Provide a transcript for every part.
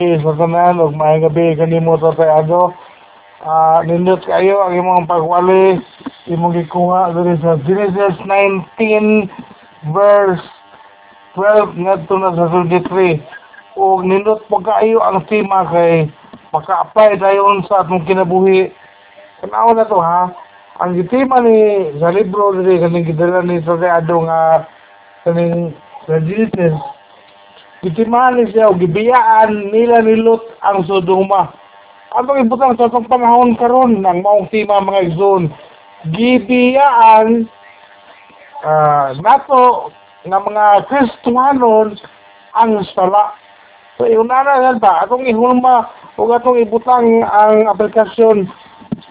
sa tanan ug maayong gabi kanimo tatayado. Ah, nindot kayo ang imong pagwali imong gikuha diri sa Genesis 19 verse 12 ngadto na sa 23. Ug nindot po kayo ang tema kay maka-apply dayon sa atong kinabuhi. Tanaw na to ha. Ang tema ni sa libro diri kaning gidala ni tatayado nga kaning sa Genesis Gitimahan ni siya, gibiyaan nila ni Lot ang Sodoma. Atong ibutang sa itong panahon karon ng maong tima mga igsoon. Gibiyaan uh, nato nga mga Kristuhanon ang sala. So, iunana yan ba? Atong ihulma o atong ibutang ang aplikasyon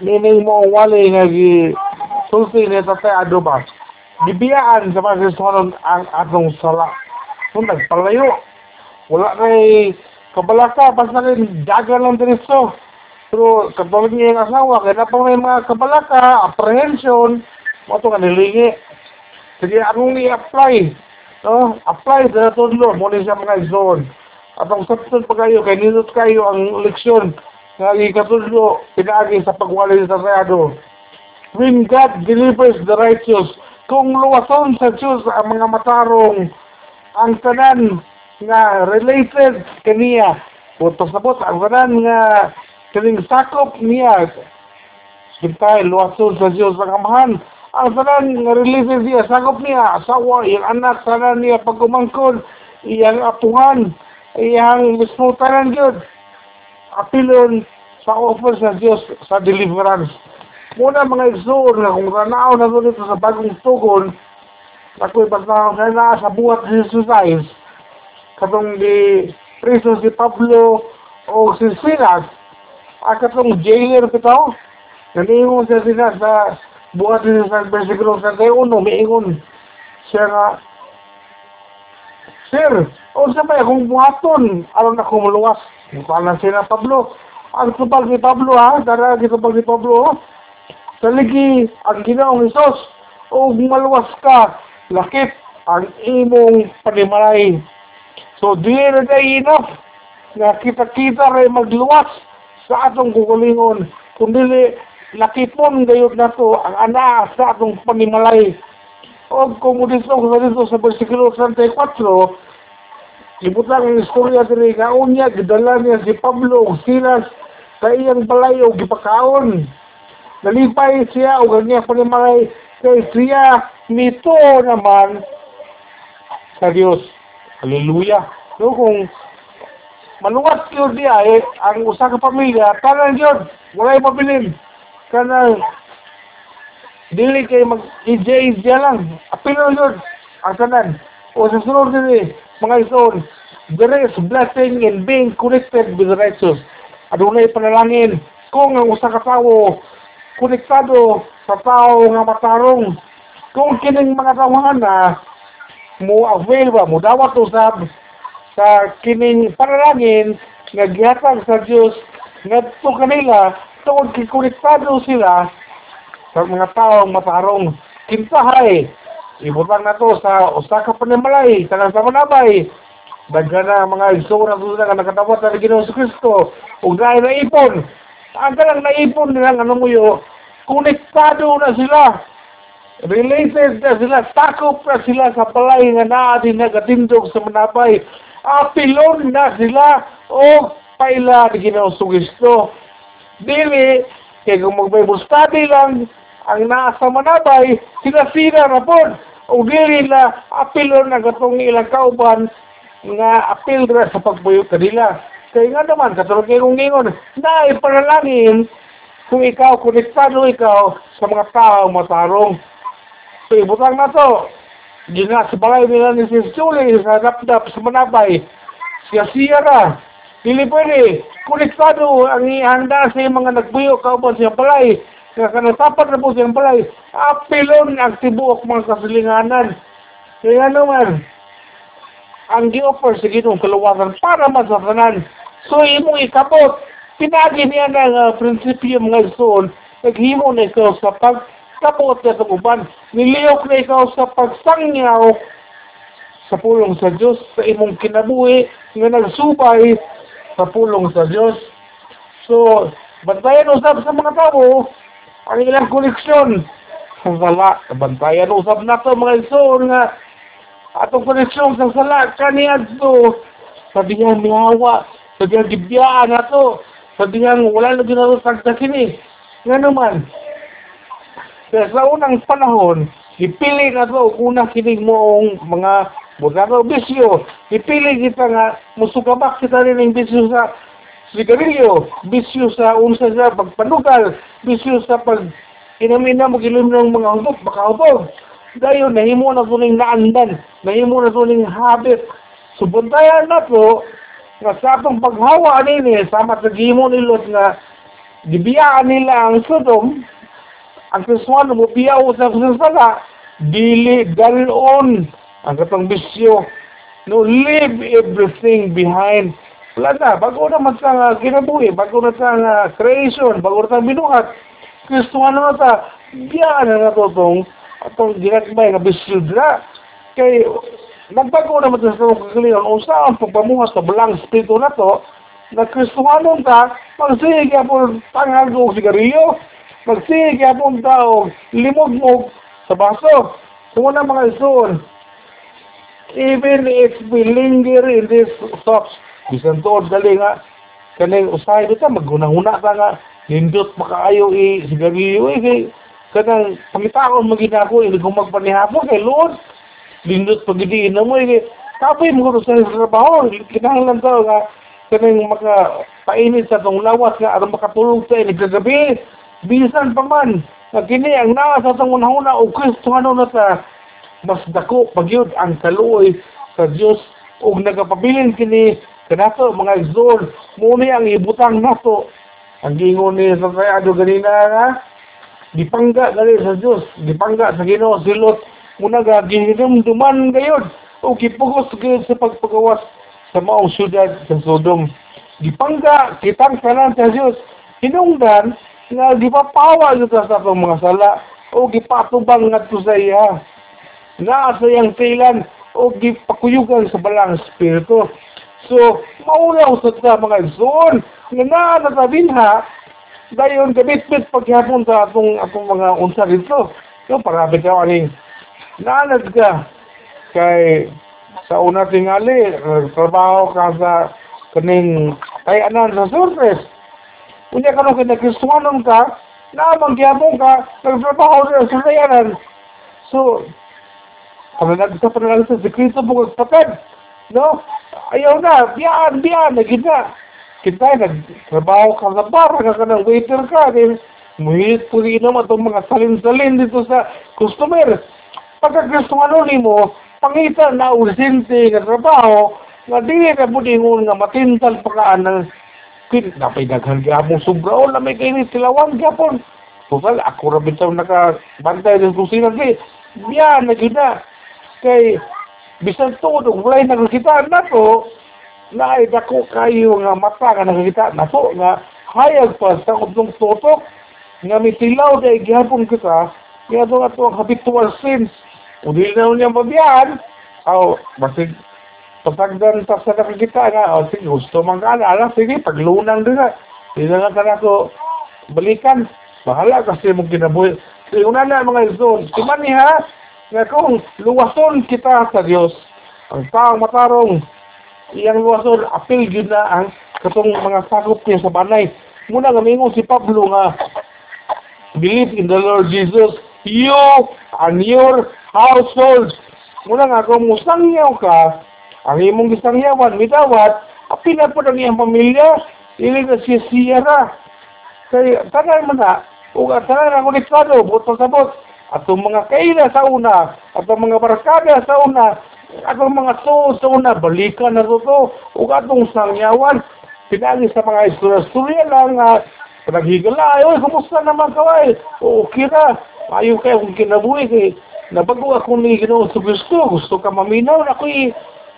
meaning mo wali nga gi sulti ni tatay ado ba? Gibiyaan sa mga Kristuhanon ang atong sala. Kung nagpalayo, wala kay kabalaka pas na kay dagan lang diretso pero katulad niya yung asawa kaya na may mga kabalaka apprehension mo ito nga nilingi sige anong i-apply? No? apply sa tudlo mo ni siya mga zone. At ang sapsun pa kayo kay nindot kayo ang leksyon nga ikatudlo pinaagi sa pagwali sa sayado when God delivers the righteous kung luwason sa Diyos ang mga matarong ang tanan nga related kaniya putos na pot ang tanan nga kaning sakop niya Sintay, luwason sa Diyos ang amahan. Ang tanan nga related niya, sakop niya, asawa, iyang anak, tanan niya pagkumangkon, iyang apuhan, iyang mismo tanan yun. Apilon sa offer sa Diyos sa deliverance. Muna mga igsoon nga kung tanaw na doon ito sa bagong tugon, ako'y pagtanaw na sa buhat ni Jesus katong di preso si Pablo o si Silas at katong jailer bitaw naningon siya sila sa buhat ni sa versikulo 31 miingon siya nga Sir, o sa ba kung buhaton? Aron na kumuluwas Mukha sila Pablo. Ang tupag ni Pablo ha? Dara gitupag ni Pablo sa ligi ang ginaong Isos o maluwas ka lakip ang imong panimalay So, di na day enough na kita-kita rin magluwas sa atong kukulingon. Kung dili, lakipon gayod na to ang ana sa atong panimalay. O kung dito sa dito sa versikulo 34, ibutang ang istorya diri nga unya gidala niya si Pablo ug Silas sa iyang balay og gipakaon. Nalipay siya og niya panimalay kay siya mito naman sa Dios. Hallelujah. So kung maluwat yun di ay, ang usa ka pamilya, kanan yun, wala yung mabilin. Kanang, dili kay mag EJ lang. Apilo yun, ang kanan. O sa sunod din eh, mga ison, there is blessing in being connected with the righteous. Adunay panalangin. Kung ang usa ka tawo, konektado sa tao nga matarong, kung kining mga tawahan na, mo avail ba mo. Dawat usab sa kining panalangin nga gihatag sa Dios ngadto kanila tungod kikonektado sila sa mga taong matarong kintahay ibutang na to sa usa ka panimalay tanang sa manabay daghan na mga isura doon nga nakatawat sa Ginoong Kristo. Ug dahil na ipon ang kanang naipon nila nga nanguyo konektado na sila related na sila, takop na sila sa balay nga naatin nagatindog sa manabay. Apilon na sila o paila ni Ginoong Kristo. Dili, kaya kung mag-Bible lang, ang nasa manabay, sila-sila na po. O dili na apilon na gatong ilang kauban nga apil na sa pagbuyo kanila. Kaya nga naman, katulad kayo kong ingon, na ipanalangin kung ikaw, konektado ikaw sa mga tao matarong. Ibutang na to. Gina sa balay nila ni Sis Julie sa dapdap sa manabay. Siya siya na. Dili pwede. Konektado ang ihanda sa mga nagbuyo kauban sa balay. Kaya kanatapat na po sa balay. Apilon ang tibuok mga kasilinganan. Kaya naman, ang gi-offer sa ginong kaluwasan para masasanan. So, imong ikabot. Pinagi niya ng uh, prinsipyo mga isuon. Naghimo na ikaw sa pag kapot na uban. Niliyok na ikaw sa pagsangyaw sa pulong sa Diyos sa imong kinabuhi nga nagsubay sa pulong sa Dios. So, bantayan usab sa mga tao ang ilang koneksyon. Sa sala, bantayan usab na to mga igsoon nga atong koneksyon sa sala kaniya to sabihan mihawa sabihan gibiyaan na to sabihan wala na ginagawa sa kini nga naman kaya sa unang panahon ipili na to una kining moong mga Bugano bisyo, ipili kita nga musugabak kita rin ng bisyo sa sigarilyo, bisyo sa unsa sa pagpanugal, bisyo sa pag inamina mo gilim ng mga hubog, makahubog. Dayon, nahimo na tuning naandan, nahimo na tuning habit. Subuntayan na to, nga sa atong paghawa nini, sama sa gimo ni Lot nga, gibiyaan nila ang Sodom, ang Kriswano mo biyaw sa sala, dili dalon ang katong bisyo. No, leave everything behind. Wala na, bago na man sa uh, kinabuhi, bago na sa uh, creation, bago na sa binuhat, Kristo ano na ta, biyaan na na to itong, atong ginagmay nga bisyo dira. Kay, nagbago na man sa kagalingan, kung saan pagpamuhas sa belang spirito na to, na Kristuhanon ta, magsige po tangal ko sigarilyo, magsige po tao, limog-mog sa baso. So, muna mga isuon, even if we linger in this thoughts, bisan tuod gali nga, kanang usahay dito, magunahuna ta nga, nindot makaayo i sigarilyo eh, kanang pangitaon maginako, hindi ko magpanihapon kay Lord, lindot pagidiin na mo eh, kapay mo ko sa trabaho, kinahanglan to nga, kanang maka painit sa tong lawas nga, aron makatulog sa ini kagabi, bisan pa man, nga kini ang naa sa tong unahuna, o Kristo ano na ta, mas dako pagyud ang kaluoy sa Dios ug nagapabilin kini kanato mga igsoon muni ang ibutang nato. Ang gingon ni sa sayado ganina nga gipangga gali sa Dios gipangga sa Ginoo silot muna ga gihinumduman gayud o gipugos gayud sa pagpagawas sa maong syudad sa Sodom. Gipangga kitang tanan sa Dios hinungdan nga gipapawa gyud sa atong mga sala o gipatubang ngadto sa iya na sa iyang tilan o gipakuyugan sa balang espiritu. So, maulaw sa ta mga igsoon nga naa natabinha dayon gabit-bit paghapon sa atong atong mga unsa dito. Yo parabi ka ani naanad ka kay sa una tingali trabaho ka sa kaning kay anan sa surface. Unya karon kay nagkristuhanon ka, na mangyapon ka, nagtrabaho sa sayanan. So, Pananag sa pananag sa Kristo mo kagpatad. No? Ayaw na, biyaan, biyaan, naging na. Kita, nagtrabaho ka sa bar, ka ka ng waiter ka. Muhilit po rin naman itong mga salin-salin dito sa customer. Pagka-customer ni mo, pangita na urgente nga trabaho, nga di na din nga matintal pa ka ng kin napay daghan gyapon. Sobra o lamay kay ni tilawan gyapon. Total ako ra bitaw naka bantay sa kusina di biya na gid na kay bisan todo wala nakakita na to na ay dako kayo nga mata nga nakakita na to nga hayag pa sa udlong totok nga mitilaw day gihapon kita nga to ato ang habitual sins. O dili na niya mabiyan aw basig patagdan ta sa nakakita nga o sige gusto man ka ala sige paglunang din na. Na ka na ko balikan. Bahala kasi mong kinabuhi. Sige una na mga izon timan niya nga kung luwason kita sa Dios ang taong matarong iyang luwason apil gyud na ang katong mga sakop niya sa banay. Muna nga mingon si Pablo nga believe in the Lord Jesus you and your household. Muna nga kung musangyaw ka ang imong gisangyawan mitawat apil na po ang iyang pamilya ili na siya siya ra kay tanan man na. Ug tanan ang konektado buto sabot atong mga kaila sa una, atong mga barkada sa una, atong mga to sa una, balikan na to ug atong sangyawan, pinagi sa mga istorya-istorya lang uh, naghigala, ay, kumusta naman kaway? O, okay na, ayaw kayo kung kinabuhi, kay, nabago ako ni Ginoo sa gusto, gusto ka maminaw, ako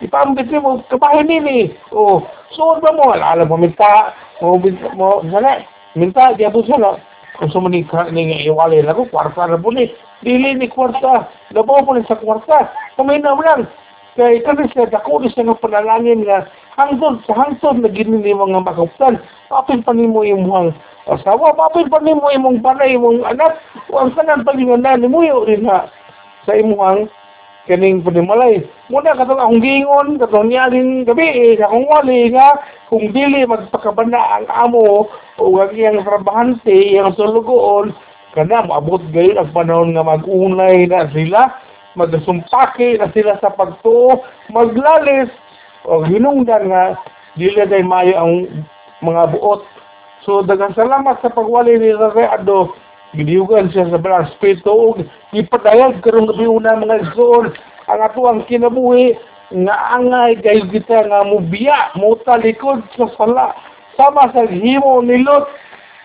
ipambit mo, kabahin nini, o, suod ba mo, alam mo, minta, mo, mo, sana, minta, di po sana, kung sumanika ni iwalay na ko, kwarta na po ni. Dili ni kwarta. Labaw po ni sa kwarta. Kuminaw lang. Kay kasi siya, dako ni siya ng panalangin nga, hangtod sa hangtod na ginili mga makaptan apil pa nimo imong asawa apil pa nimo imong panay imong anak ang tanan palinganan nimo rin ha sa imong kaning panimalay muna katong akong giingon katong niyaling gabi eh, akong wali nga kung dili magpakabana ang amo o ang iyang trabahante iyang sulugoon kana maabot gayon ang panahon nga mag-unay na sila magsumpake na sila sa pagtuo maglalis o hinungdan nga dili day mayo ang mga buot. So daghang salamat sa pagwali ni Reado gidiyugan siya sa balang spirito ug ipadayag karon gabi una mga igsoon ang ato ang kinabuhi nga angay gayo kita nga mubiya mo talikod sa sala sama sa himo ni Lot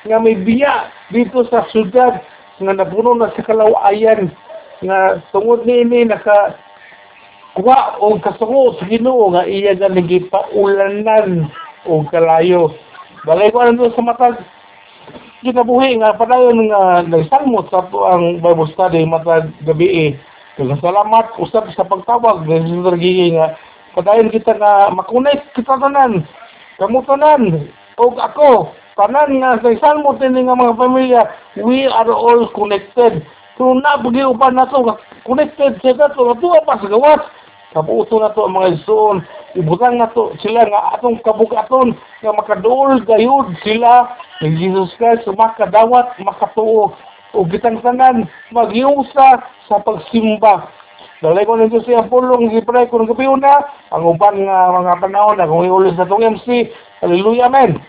nga may biya dito sa syudad nga napuno na sa kalawayan nga tungod ni ini naka kuha o kasungo sa Ginoo nga iya nga nagipaulanan o kalayo. Balay ko sa matag kinabuhi nga padayon nga nagsalmot sa to ang Bible study matag gabi eh. Kaya salamat usab sa pagtawag ng Sister Gigi nga padayon kita nga makunay kita tanan. Kamu tanan o ako tanan nga sa salmot ini nga mga pamilya we are all connected. Kung nabagi upan na to, connected sila to, natuwa pa sa gawas. Kaputo na to ang mga isuon. Ibutang na to sila nga atong kabugaton nga makaduol gayud sila ni Jesus Christ makadawat makatuo o gitang tanan magyusa sa pagsimba. Dalay ko nito siya pulong gipray ko ng gabi una ang uban nga mga panahon na kung iulis na tong MC. Hallelujah, amen.